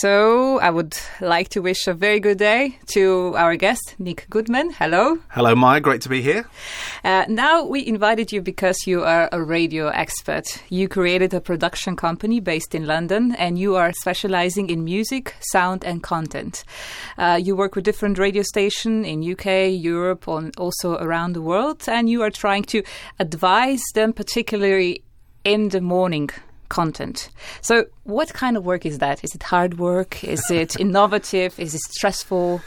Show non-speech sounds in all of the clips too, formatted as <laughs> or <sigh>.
So I would like to wish a very good day to our guest, Nik Goodman. Hello. Hello, Maja. Great to be here. Uh, now we invited you because you are a radio expert. You created a production company based in London, and you are specializing in music, sound, and content. Uh, you work with different radio stations in UK, Europe, and also around the world, and you are trying to advise them, particularly in the morning content. So, what kind of work is that? Is it hard work? Is it <laughs> innovative? Is it stressful?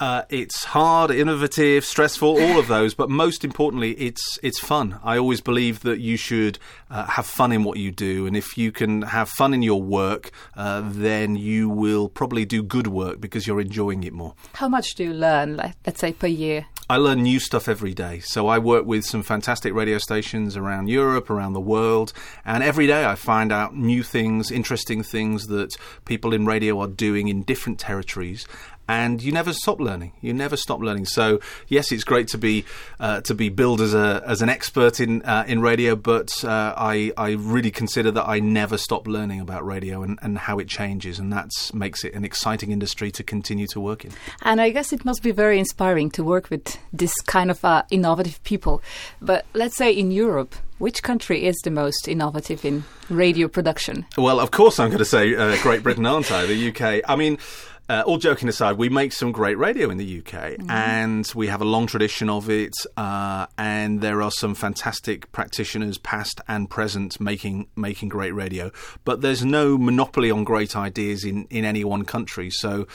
Uh, it's hard, innovative, stressful, all of those. But most importantly, it's it's fun. I always believe that you should uh, have fun in what you do, and if you can have fun in your work, uh, then you will probably do good work because you're enjoying it more. How much do you learn? Like, let's say per year. I learn new stuff every day. So I work with some fantastic radio stations around Europe, around the world, and every day I find out new things, interesting things that people in radio are doing in different territories and you never stop learning. You never stop learning. So yes, it's great to be uh, to be billed as a as an expert in uh, in radio, but uh, I I really consider that I never stop learning about radio and, and how it changes, and that makes it an exciting industry to continue to work in. And I guess it must be very inspiring to work with this kind of uh, innovative people. But let's say in Europe. Which country is the most innovative in radio production? Well, of course, I'm going to say uh, Great Britain, aren't I? The UK. I mean, uh, all joking aside, we make some great radio in the UK, mm-hmm. and we have a long tradition of it. Uh, and there are some fantastic practitioners, past and present, making making great radio. But there's no monopoly on great ideas in, in any one country. So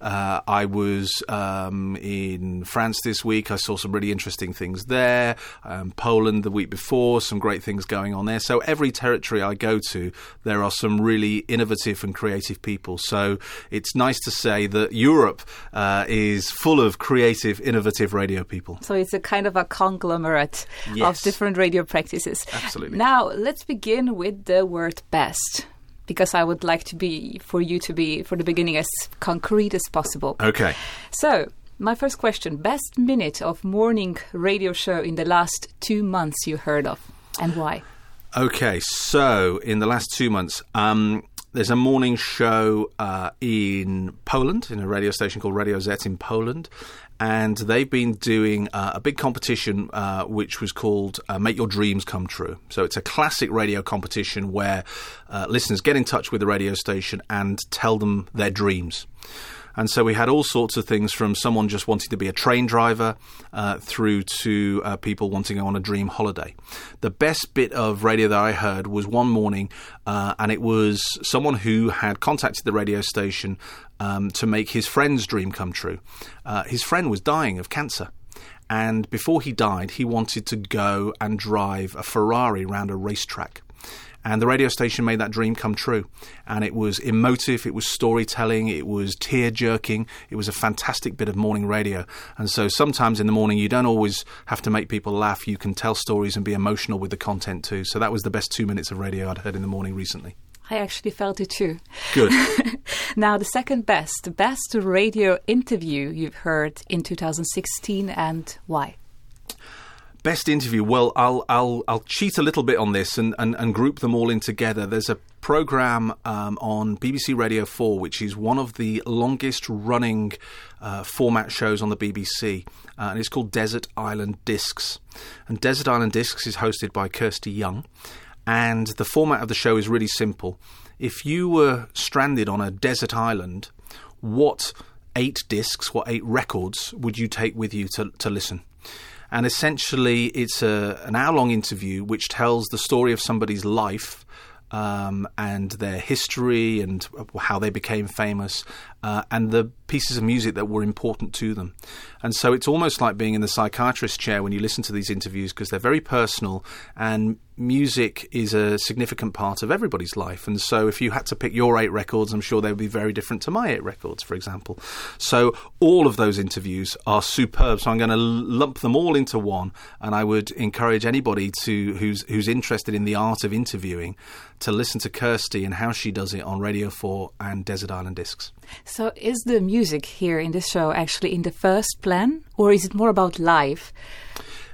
uh, I was um, in France this week. I saw some really interesting things there. Um, Poland the week before, some great things going on there. So every territory I go to, there are some really innovative and creative people. So it's nice to say that Europe uh, is full of creative, innovative radio people. So it's a kind of a conglomerate yes. of different radio practices. Absolutely. Now, let's begin with the word best because I would like to be for you to be for the beginning as concrete as possible. Okay. So, my first question: best minute of morning radio show in the last two months you heard of, and why? Okay, so in the last two months, um, there's a morning show uh, in Poland, in a radio station called Radio Z in Poland, and they've been doing uh, a big competition uh, which was called uh, Make Your Dreams Come True. So it's a classic radio competition where uh, listeners get in touch with the radio station and tell them their dreams. And so we had all sorts of things from someone just wanting to be a train driver uh, through to uh, people wanting to go on a dream holiday. The best bit of radio that I heard was one morning, uh, and it was someone who had contacted the radio station um, to make his friend's dream come true. Uh, his friend was dying of cancer. And before he died, he wanted to go and drive a Ferrari around a racetrack. And the radio station made that dream come true. And it was emotive, it was storytelling, it was tear jerking, it was a fantastic bit of morning radio. And so sometimes in the morning, you don't always have to make people laugh, you can tell stories and be emotional with the content too. So that was the best two minutes of radio I'd heard in the morning recently. I actually felt it too. Good. <laughs> now, the second best, the best radio interview you've heard in 2016 and why? Best interview. Well, I'll I'll I'll cheat a little bit on this and, and, and group them all in together. There's a program um, on BBC Radio Four, which is one of the longest running uh, format shows on the BBC, uh, and it's called Desert Island Discs. And Desert Island Discs is hosted by Kirsty Young, and the format of the show is really simple. If you were stranded on a desert island, what eight discs, what eight records would you take with you to, to listen? And essentially, it's a, an hour long interview which tells the story of somebody's life um, and their history and how they became famous uh, and the pieces of music that were important to them. And so it's almost like being in the psychiatrist chair when you listen to these interviews because they're very personal and music is a significant part of everybody's life. And so if you had to pick your eight records, I'm sure they would be very different to my eight records, for example. So all of those interviews are superb. So I'm going to lump them all into one. And I would encourage anybody to who's who's interested in the art of interviewing to listen to Kirsty and how she does it on Radio 4 and Desert Island Discs. So, is the music here in this show actually in the first plan, or is it more about live?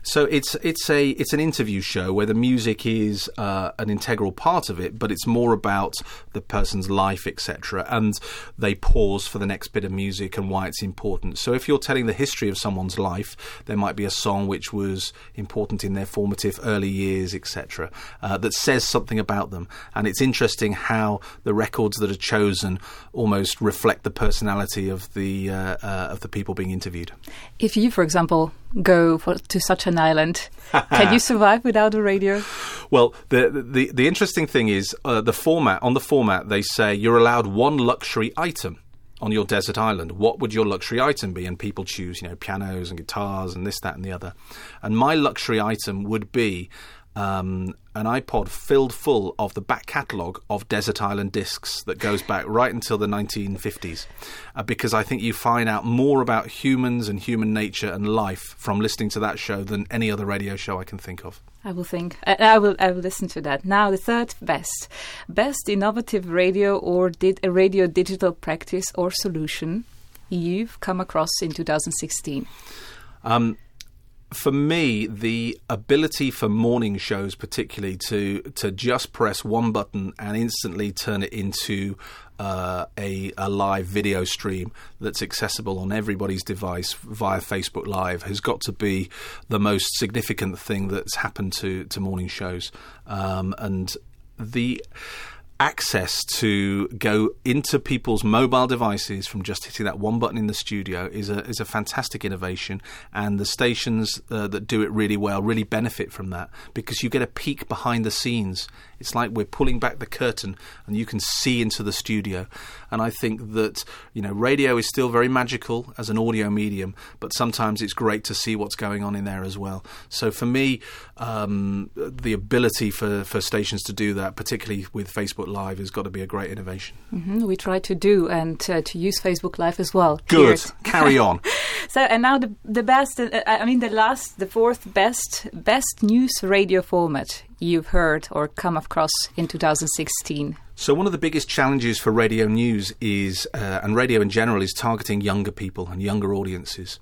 So it's it's a it's an interview show where the music is uh, an integral part of it, but it's more about the person's life, etc. And they pause for the next bit of music and why it's important. So if you're telling the history of someone's life, there might be a song which was important in their formative early years, etc. Uh, that says something about them, and it's interesting how the records that are chosen almost reflect the personality of the uh, uh of the people being interviewed. If you, for example, go for, to such an island, can you <laughs> survive without a radio? Well, the the the interesting thing is uh, the format. On the format, they say you're allowed one luxury item on your desert island. What would your luxury item be? And people choose, you know, pianos and guitars and this, that, and the other. And my luxury item would be um, an iPod filled full of the back catalogue of Desert Island discs that goes back right until the 1950s. Uh, because I think you find out more about humans and human nature and life from listening to that show than any other radio show I can think of. I will think. I, I, will. I will listen to that. Now, the third best, best innovative radio or did a radio digital practice or solution you've come across in 2016. Um, for me, the ability for morning shows, particularly, to to just press one button and instantly turn it into uh, a, a live video stream that's accessible on everybody's device via Facebook Live, has got to be the most significant thing that's happened to to morning shows, um, and the access to go into people's mobile devices from just hitting that one button in the studio is a is a fantastic innovation, and the stations uh, that do it really well really benefit from that because you get a peek behind the scenes. It's like we're pulling back the curtain and you can see into the studio. And I think that you know radio is still very magical as an audio medium, but sometimes it's great to see what's going on in there as well. So for me, um, the ability for for stations to do that, particularly with Facebook Live has got to be a great innovation. Mm-hmm. We try to do and uh, to use Facebook Live as well. Good. Carry on. <laughs> so and now the the best. Uh, I mean the last, the fourth best best news radio format you've heard or come across in 2016. So one of the biggest challenges for radio news is, uh, and radio in general, is targeting younger people and younger audiences.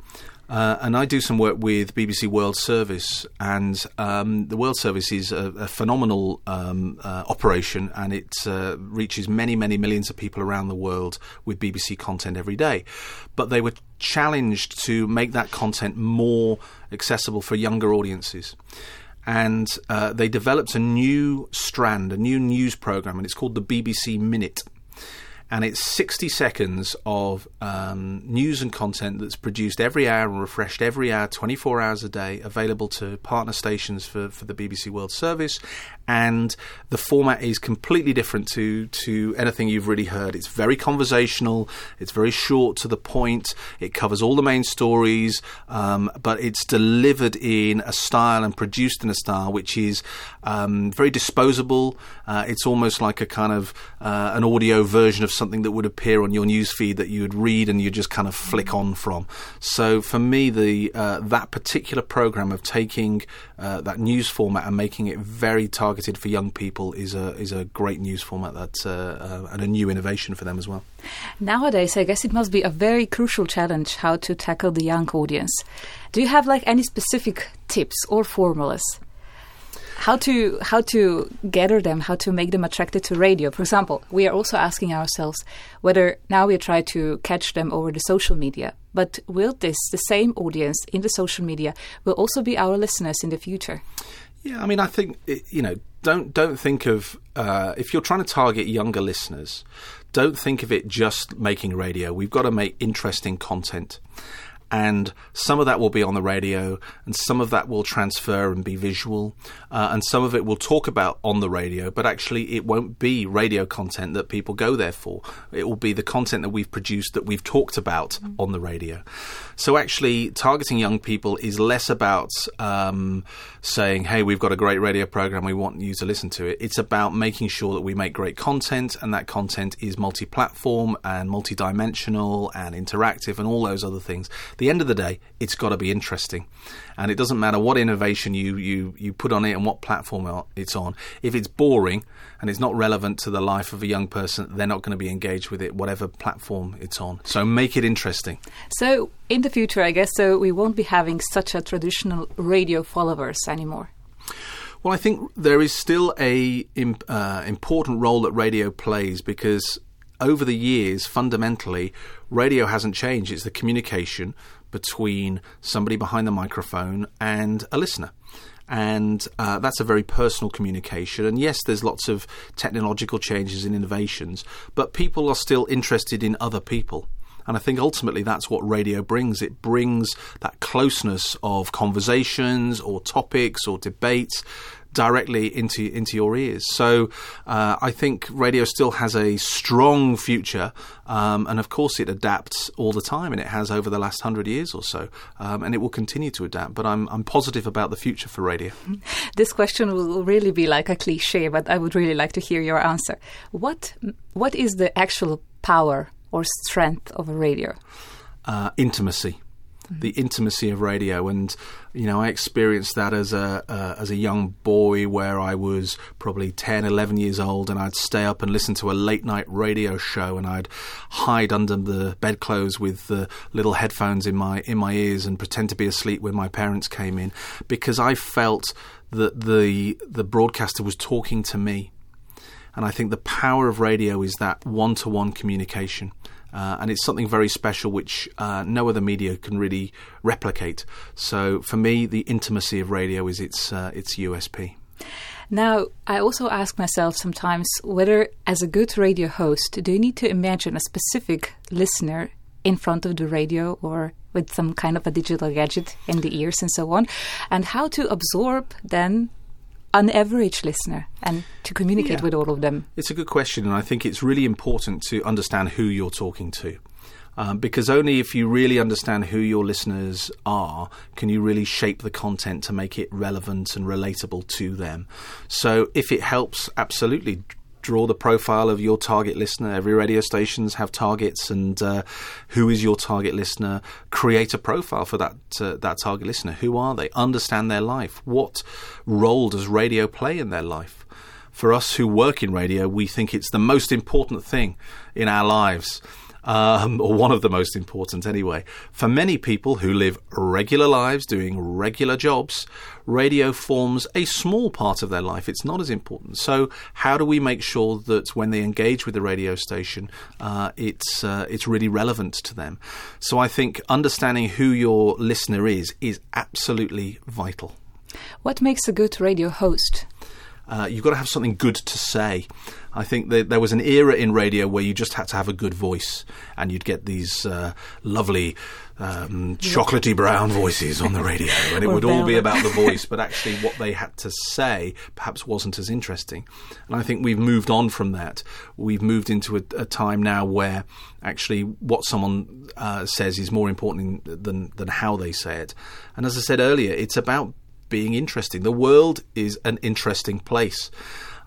Uh, and I do some work with BBC World Service, and um, the World Service is a, a phenomenal um, uh, operation, and it uh, reaches many, many millions of people around the world with BBC content every day. But they were challenged to make that content more accessible for younger audiences and uh, they developed a new strand, a new news program, and it's called the BBC Minute and it's 60 seconds of um, news and content that's produced every hour and refreshed every hour, 24 hours a day, available to partner stations for, for the BBC World Service. And the format is completely different to, to anything you've really heard. It's very conversational, it's very short to the point, it covers all the main stories, um, but it's delivered in a style and produced in a style which is um, very disposable. Uh, it's almost like a kind of uh, an audio version of something that would appear on your newsfeed that you would read and you just kind of flick on from. So for me, the uh, that particular program of taking uh, that news format and making it very targeted for young people is a is a great news format that's uh, uh, and a new innovation for them as well. Nowadays, I guess it must be a very crucial challenge how to tackle the young audience. Do you have like any specific tips or formulas? How to how to gather them, how to make them attracted to radio. For example, we are also asking ourselves whether now we try to catch them over the social media, but will this the same audience in the social media will also be our listeners in the future? Yeah, I mean, I think you know, don't don't think of uh, if you're trying to target younger listeners, don't think of it just making radio. We've got to make interesting content and some of that will be on the radio, and some of that will transfer and be visual, uh, and some of it will talk about on the radio, but actually it won't be radio content that people go there for. It will be the content that we've produced that we've talked about mm-hmm. on the radio. So actually, targeting young people is less about um, saying, "Hey, we've got a great radio program, we want you to listen to it." It's about making sure that we make great content, and that content is multi-platform and multi-dimensional and interactive, and all those other things the end of the day, it's got to be interesting, and it doesn't matter what innovation you you you put on it and what platform it's on. If it's boring and it's not relevant to the life of a young person, they're not going to be engaged with it, whatever platform it's on. So make it interesting. So in the future, I guess, so we won't be having such a traditional radio followers anymore. Well, I think there is still a uh, important role that radio plays because over the years, fundamentally, radio hasn't changed. It's the communication between somebody behind the microphone and a listener. And uh, that's a very personal communication. And yes, there's lots of technological changes and innovations, but people are still interested in other people. And I think ultimately that's what radio brings. It brings that closeness of conversations or topics or debates directly into into your ears. So uh, I think radio still has a strong future, um, and of course it adapts all the time, and it has over the last hundred years or so, um, and it will continue to adapt. But I'm I'm positive about the future for radio. <laughs> This question will really be like a cliche, but I would really like to hear your answer. What what is the actual power or strength of a radio? Uh, intimacy the intimacy of radio. And you know, I experienced that as a uh, as a young boy, where I was probably 10, 11 years old, and I'd stay up and listen to a late night radio show, and I'd hide under the bedclothes with the little headphones in my in my ears and pretend to be asleep when my parents came in, because I felt that the the broadcaster was talking to me. And I think the power of radio is that one to one communication. Uh, and it's something very special which uh, no other media can really replicate. So for me, the intimacy of radio is its uh, its USP. Now, I also ask myself sometimes whether, as a good radio host, do you need to imagine a specific listener in front of the radio or with some kind of a digital gadget in the ears and so on, and how to absorb then an average listener and to communicate yeah. with all of them? It's a good question, and I think it's really important to understand who you're talking to. Um, because only if you really understand who your listeners are can you really shape the content to make it relevant and relatable to them. So, if it helps, absolutely draw the profile of your target listener. Every radio stations have targets, and uh, who is your target listener? Create a profile for that uh, that target listener. Who are they? Understand their life. What role does radio play in their life? For us who work in radio, we think it's the most important thing in our lives um, or one of the most important anyway. For many people who live regular lives, doing regular jobs, radio forms a small part of their life. It's not as important. So, how do we make sure that when they engage with the radio station, uh, it's uh, it's really relevant to them? So, I think understanding who your listener is is absolutely vital. What makes a good radio host? Uh, you've got to have something good to say. I think that there was an era in radio where you just had to have a good voice, and you'd get these uh, lovely. Um, chocolatey brown <laughs> voices on the radio, and it would all be about the voice, but <laughs> actually what they had to say perhaps wasn't as interesting. And I think we've moved on from that. We've moved into a, a time now where actually what someone uh, says is more important than than how they say it. And as I said earlier, it's about being interesting. The world is an interesting place.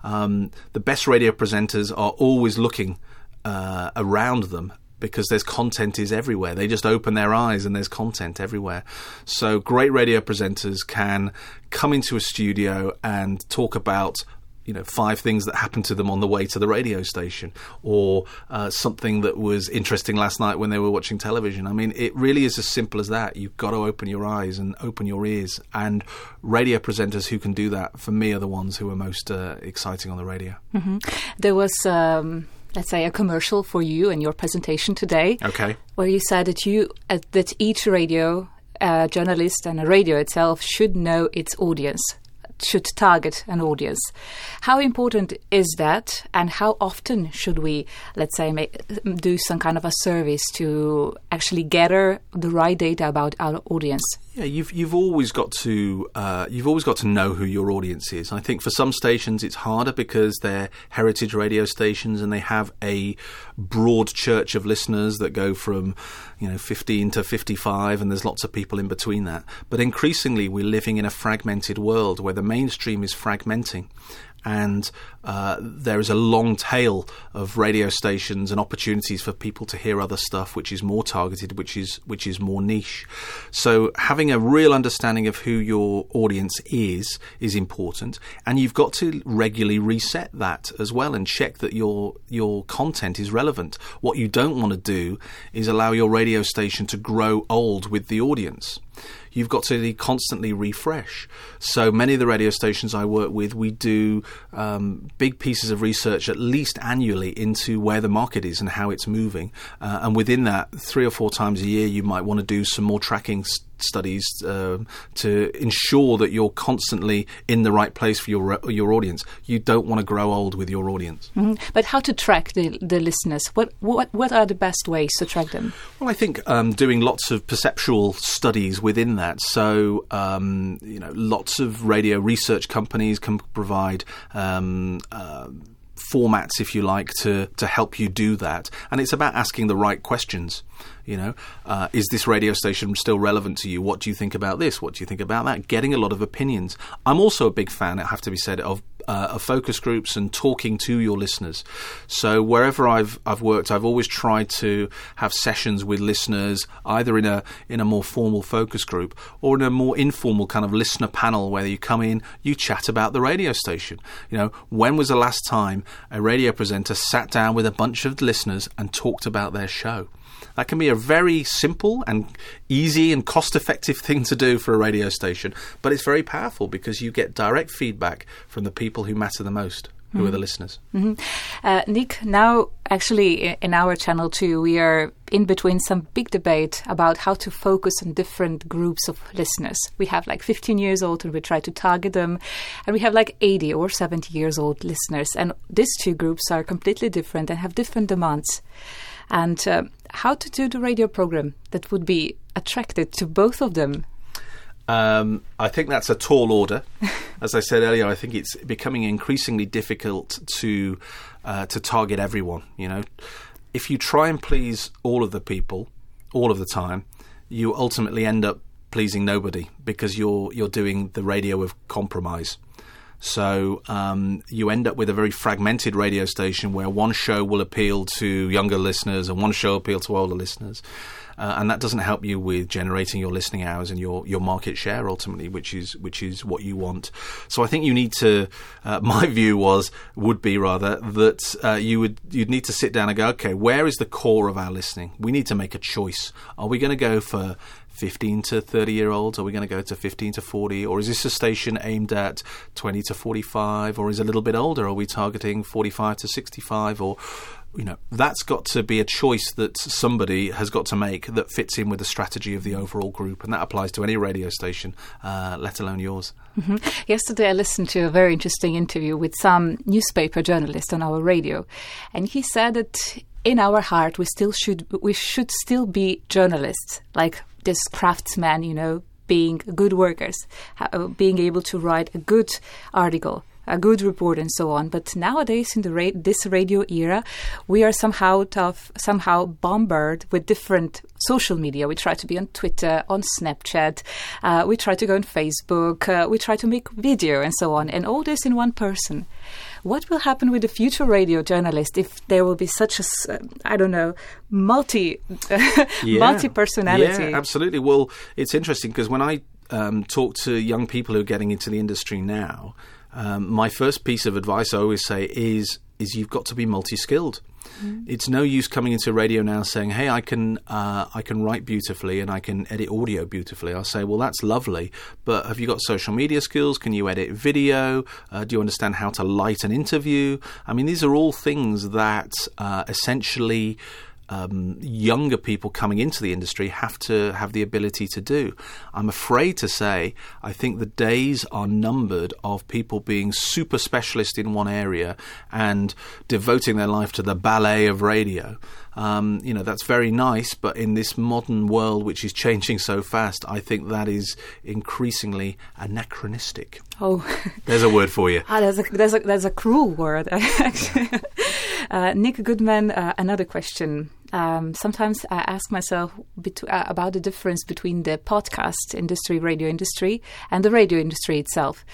Um, the best radio presenters are always looking uh, around them because there's content is everywhere. They just open their eyes and there's content everywhere. So great radio presenters can come into a studio and talk about you know five things that happened to them on the way to the radio station or uh, something that was interesting last night when they were watching television. I mean it really is as simple as that. You've got to open your eyes and open your ears. And radio presenters who can do that for me are the ones who are most uh, exciting on the radio. Mm-hmm. there was um let's say a commercial for you and your presentation today okay. where you said that you uh, that each radio uh, journalist and a radio itself should know its audience should target an audience. How important is that, and how often should we, let's say, make, do some kind of a service to actually gather the right data about our audience? Yeah, you've you've always got to uh, you've always got to know who your audience is. I think for some stations it's harder because they're heritage radio stations and they have a broad church of listeners that go from you know 15 to 55, and there's lots of people in between that. But increasingly, we're living in a fragmented world where the mainstream is fragmenting, and uh, there is a long tail of radio stations and opportunities for people to hear other stuff, which is more targeted, which is which is more niche. So having a real understanding of who your audience is is important, and you've got to regularly reset that as well and check that your your content is relevant. What you don't want to do is allow your radio station to grow old with the audience you've got to constantly refresh. So many of the radio stations I work with, we do um, big pieces of research at least annually into where the market is and how it's moving. Uh, and within that, three or four times a year, you might want to do some more tracking st- studies uh, to ensure that you're constantly in the right place for your your audience. You don't want to grow old with your audience. Mm-hmm. But how to track the the listeners? What what what are the best ways to track them? Well, I think um, doing lots of perceptual studies within that. So um, you know, lots of radio research companies can provide. Um, uh, formats, if you like, to to help you do that. And it's about asking the right questions. You know, uh, is this radio station still relevant to you? What do you think about this? What do you think about that? Getting a lot of opinions. I'm also a big fan, it have to be said, of uh, of focus groups and talking to your listeners. So wherever I've I've worked, I've always tried to have sessions with listeners, either in a in a more formal focus group or in a more informal kind of listener panel where you come in, you chat about the radio station. You know, when was the last time a radio presenter sat down with a bunch of listeners and talked about their show? That can be a very simple and easy and cost effective <laughs> thing to do for a radio station, but it's very powerful because you get direct feedback from the people who matter the most. Who mm-hmm. are the listeners? Mm-hmm. Uh, Nik, now actually in our channel too, we are in between some big debate about how to focus on different groups of listeners. We have like 15 years old and we try to target them, and we have like 80 or 70 years old listeners, and these two groups are completely different and have different demands and uh, how to do the radio program that would be attracted to both of them. Um, I think that's a tall order. <laughs> As I said earlier, I think it's becoming increasingly difficult to uh, to target everyone. You know, if you try and please all of the people all of the time, you ultimately end up pleasing nobody because you're you're doing the radio of compromise. So um, you end up with a very fragmented radio station where one show will appeal to younger listeners and one show appeal to older listeners. Uh, and that doesn't help you with generating your listening hours and your, your market share ultimately, which is which is what you want. So I think you need to. Uh, <laughs> my view was would be rather that uh, you would you'd need to sit down and go, okay, where is the core of our listening? We need to make a choice. Are we going to go for 15 to 30 year olds? Are we going to go to 15 to 40? Or is this a station aimed at 20 to 45? Or is it a little bit older? Are we targeting 45 to 65? Or, you know, that's got to be a choice that somebody has got to make that fits in with the strategy of the overall group. And that applies to any radio station, uh, let alone yours. Mm-hmm. Yesterday, I listened to a very interesting interview with some newspaper journalist on our radio. And he said that in our heart we still should we should still be journalists like this craftsman, you know, being good workers, uh, being able to write a good article, a good report, and so on. But nowadays, in the ra- this radio era, we are somehow tough, somehow bombarded with different social media. We try to be on Twitter, on Snapchat, uh, we try to go on Facebook, uh, we try to make video, and so on, and all this in one person. What will happen with the future radio journalist if there will be such a, uh, don't know, multi, <laughs> yeah. multi personality? Yeah, absolutely. Well, it's interesting because when I um, talk to young people who are getting into the industry now, um, my first piece of advice I always say is is you've got to be multi skilled. Mm. It's no use coming into radio now saying, "Hey, I can uh, I can write beautifully and I can edit audio beautifully." I'll say, "Well, that's lovely, but have you got social media skills? Can you edit video? Uh, do you understand how to light an interview?" I mean, these are all things that uh, essentially um, younger people coming into the industry have to have the ability to do. I'm afraid to say, I think the days are numbered of people being super specialist in one area and devoting their life to the ballet of radio. Um, you know, that's very nice, but in this modern world, which is changing so fast, I think that is increasingly anachronistic. Oh, <laughs> there's a word for you. Ah, there's a there's a there's a cruel word. <laughs> uh, Nik Goodman, uh, another question. Um, sometimes I ask myself bet- uh, about the difference between the podcast industry, radio industry, and the radio industry itself.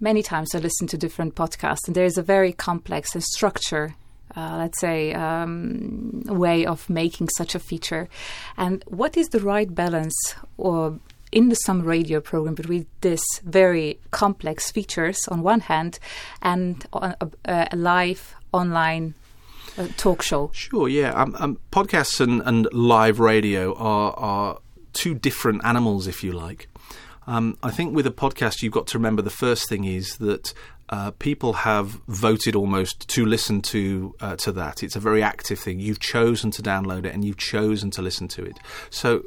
many times I listen to different podcasts, and there is a very complex and structure. Uh, let's say um, way of making such a feature, and what is the right balance or in the some radio program between this very complex features on one hand and a, a, a live online talk show. Sure, yeah. Um, um, podcasts and, and live radio are, are two different animals, if you like. Um, I think with a podcast, you've got to remember the first thing is that uh, people have voted almost to listen to uh, to that. It's a very active thing. You've chosen to download it and you've chosen to listen to it. So,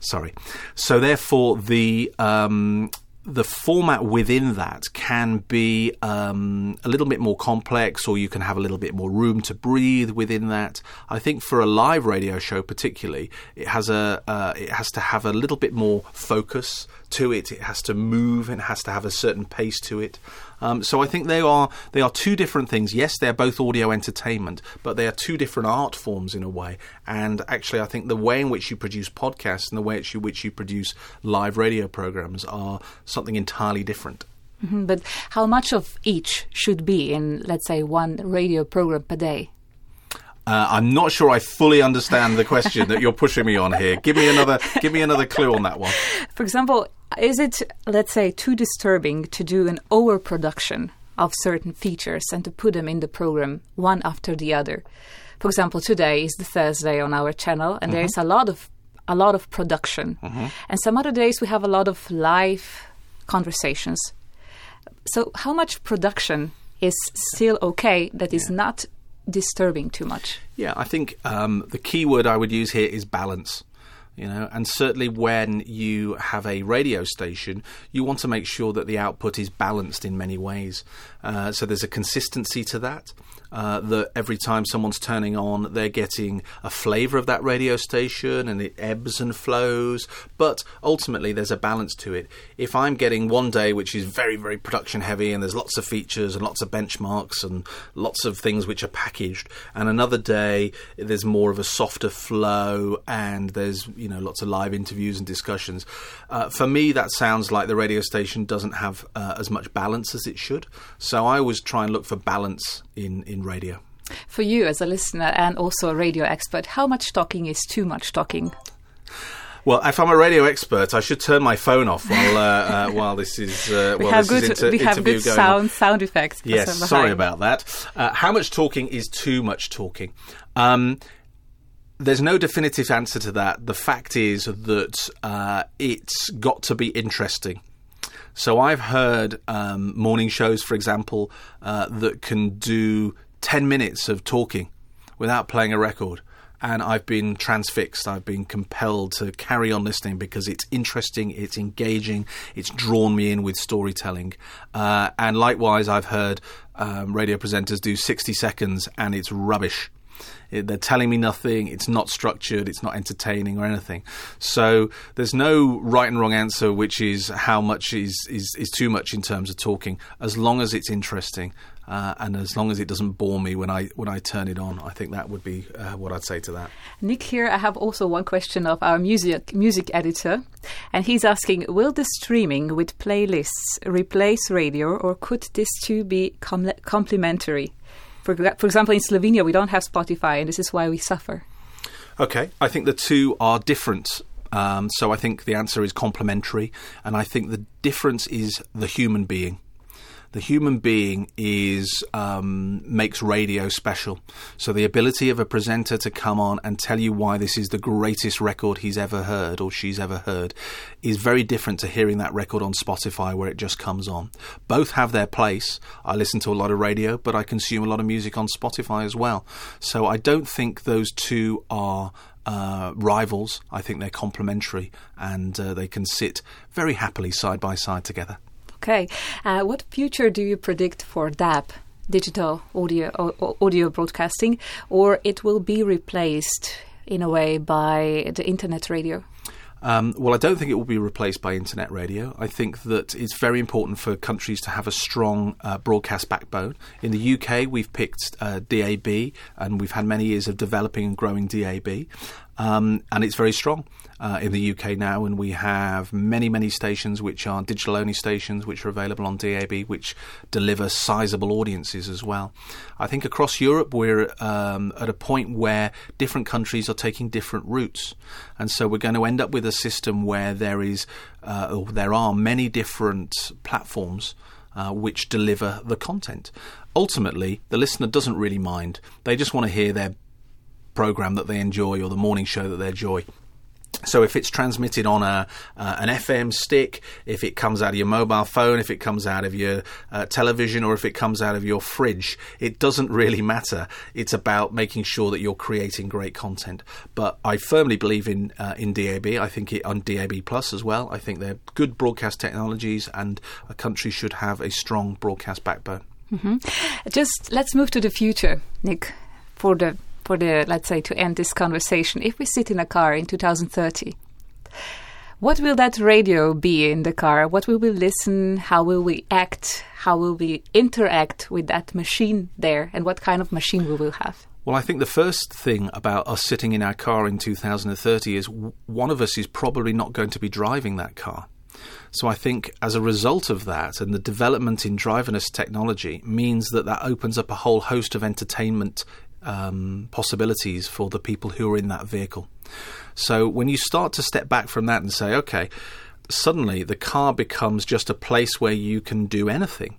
sorry. So therefore, the um, the format within that can be um, a little bit more complex, or you can have a little bit more room to breathe within that. I think for a live radio show, particularly, it has a uh, it has to have a little bit more focus to it. It has to move and has to have a certain pace to it. Um, so I think they are they are two different things. Yes, they're both audio entertainment, but they are two different art forms in a way. And actually, I think the way in which you produce podcasts and the way in which you produce live radio programs are something entirely different. Mm-hmm, but how much of each should be in, let's say, one radio program per day? Uh, I'm not sure I fully understand the question that you're pushing me on here. Give me another, give me another clue on that one. For example, is it, let's say, too disturbing to do an overproduction of certain features and to put them in the program one after the other? For example, today is the Thursday on our channel, and mm-hmm. there is a lot of a lot of production, mm-hmm. and some other days we have a lot of live conversations. So, how much production is still okay that is yeah. not disturbing too much? Yeah, I think um, the key word I would use here is balance you know and certainly when you have a radio station you want to make sure that the output is balanced in many ways. Uh, so there's a consistency to that uh, that every time someone's turning on, they're getting a flavour of that radio station and it ebbs and flows. But ultimately, there's a balance to it. If I'm getting one day which is very, very production heavy and there's lots of features and lots of benchmarks and lots of things which are packaged, and another day there's more of a softer flow and there's you know lots of live interviews and discussions. Uh, for me, that sounds like the radio station doesn't have uh, as much balance as it should. So I always try and look for balance in in radio. For you as a listener and also a radio expert, how much talking is too much talking? Well, if I'm a radio expert, I should turn my phone off while uh, uh, <laughs> while this is uh, we while have this good, is inter- we have good sound on. sound effects. Yes, sorry about that. Uh, how much talking is too much talking? Um, there's no definitive answer to that. The fact is that uh, it's got to be interesting. So I've heard um, morning shows, for example, uh, that can do 10 minutes of talking without playing a record. And I've been transfixed. I've been compelled to carry on listening because it's interesting, it's engaging, it's drawn me in with storytelling. Uh, and likewise, I've heard um, radio presenters do 60 seconds and it's rubbish they're telling me nothing. It's not structured. It's not entertaining or anything. So there's no right and wrong answer, which is how much is is, is too much in terms of talking. As long as it's interesting. Uh, and as long as it doesn't bore me when I when I turn it on, I think that would be uh, what I'd say to that. Nik, here I have also one question of our music music editor, and he's asking: Will the streaming with playlists replace radio, or could this too be com- complementary? For, for example, in Slovenia, we don't have Spotify, and this is why we suffer. Okay, I think the two are different. Um, so I think the answer is complementary, and I think the difference is the human being the human being is um, makes radio special. So the ability of a presenter to come on and tell you why this is the greatest record he's ever heard or she's ever heard is very different to hearing that record on Spotify where it just comes on. Both have their place. I listen to a lot of radio, but I consume a lot of music on Spotify as well. So I don't think those two are uh, rivals. I think they're complementary and uh, they can sit very happily side by side together. Okay. Uh, what future do you predict for DAB? digital audio audio broadcasting or it will be replaced in a way by the internet radio um, well, I don't think it will be replaced by internet radio. I think that it's very important for countries to have a strong uh, broadcast backbone. In the UK, we've picked uh, DAB, and we've had many years of developing and growing DAB. um, and it's very strong uh, in the UK now, and we have many, many stations which are digital only stations, which are available on DAB, which deliver sizable audiences as well. I think across Europe we're um, at a point where different countries are taking different routes, and so we're going to end up with a system where there is, uh, there are many different platforms. Uh, which deliver the content. Ultimately, the listener doesn't really mind. They just want to hear their program that they enjoy or the morning show that they enjoy. So if it's transmitted on a uh, an FM stick, if it comes out of your mobile phone, if it comes out of your uh, television, or if it comes out of your fridge, it doesn't really matter. It's about making sure that you're creating great content. But I firmly believe in uh, in DAB. I think it on DAB Plus as well. I think they're good broadcast technologies, and a country should have a strong broadcast backbone. Mm-hmm. Just let's move to the future, Nik, for the for the, let's say, to end this conversation, if we sit in a car in 2030, what will that radio be in the car? What will we listen? How will we act? How will we interact with that machine there? And what kind of machine we will have? Well, I think the first thing about us sitting in our car in 2030 is one of us is probably not going to be driving that car. So I think as a result of that and the development in driverless technology means that that opens up a whole host of entertainment um, possibilities for the people who are in that vehicle. So when you start to step back from that and say, okay, suddenly the car becomes just a place where you can do anything.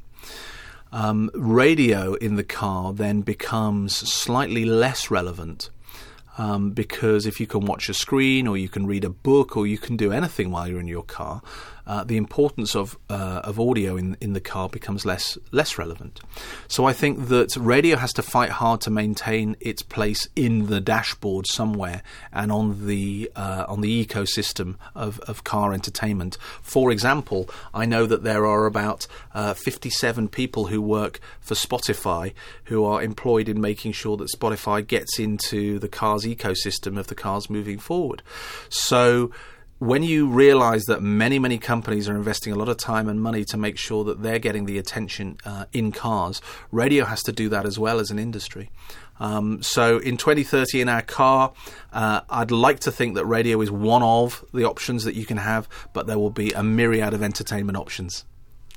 Um, radio in the car then becomes slightly less relevant um, because if you can watch a screen or you can read a book or you can do anything while you're in your car, uh, the importance of uh, of audio in in the car becomes less less relevant. So I think that radio has to fight hard to maintain its place in the dashboard somewhere and on the uh, on the ecosystem of, of car entertainment. For example, I know that there are about uh, 57 people who work for Spotify who are employed in making sure that Spotify gets into the car's ecosystem of the cars moving forward. So when you realize that many, many companies are investing a lot of time and money to make sure that they're getting the attention uh, in cars, radio has to do that as well as an industry. Um, so in 2030 in our car, uh, I'd like to think that radio is one of the options that you can have, but there will be a myriad of entertainment options.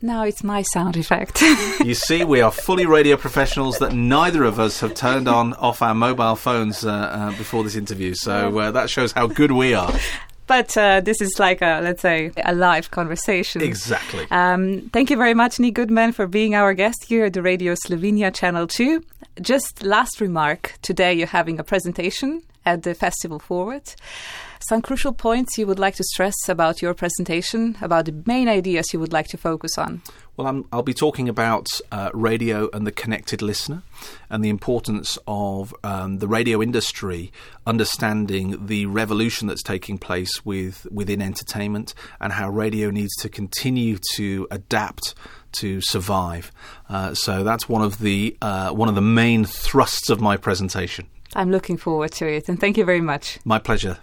Now it's my sound effect. <laughs> you see, we are fully radio professionals that neither of us have turned on off our mobile phones uh, uh, before this interview. So uh, that shows how good we are but uh, this is like a let's say a live conversation. Exactly. Um, thank you very much, Nik Goodman, for being our guest here at the Radio Slovenia Channel Two. Just last remark: today you're having a presentation at the Festival Forward. Some crucial points you would like to stress about your presentation, about the main ideas you would like to focus on. Well, i will be talking about uh, radio and the connected listener and the importance of um, the radio industry understanding the revolution that's taking place with within entertainment and how radio needs to continue to adapt to survive. Uh, so that's one of the uh, one of the main thrusts of my presentation. I'm looking forward to it, and thank you very much. My pleasure.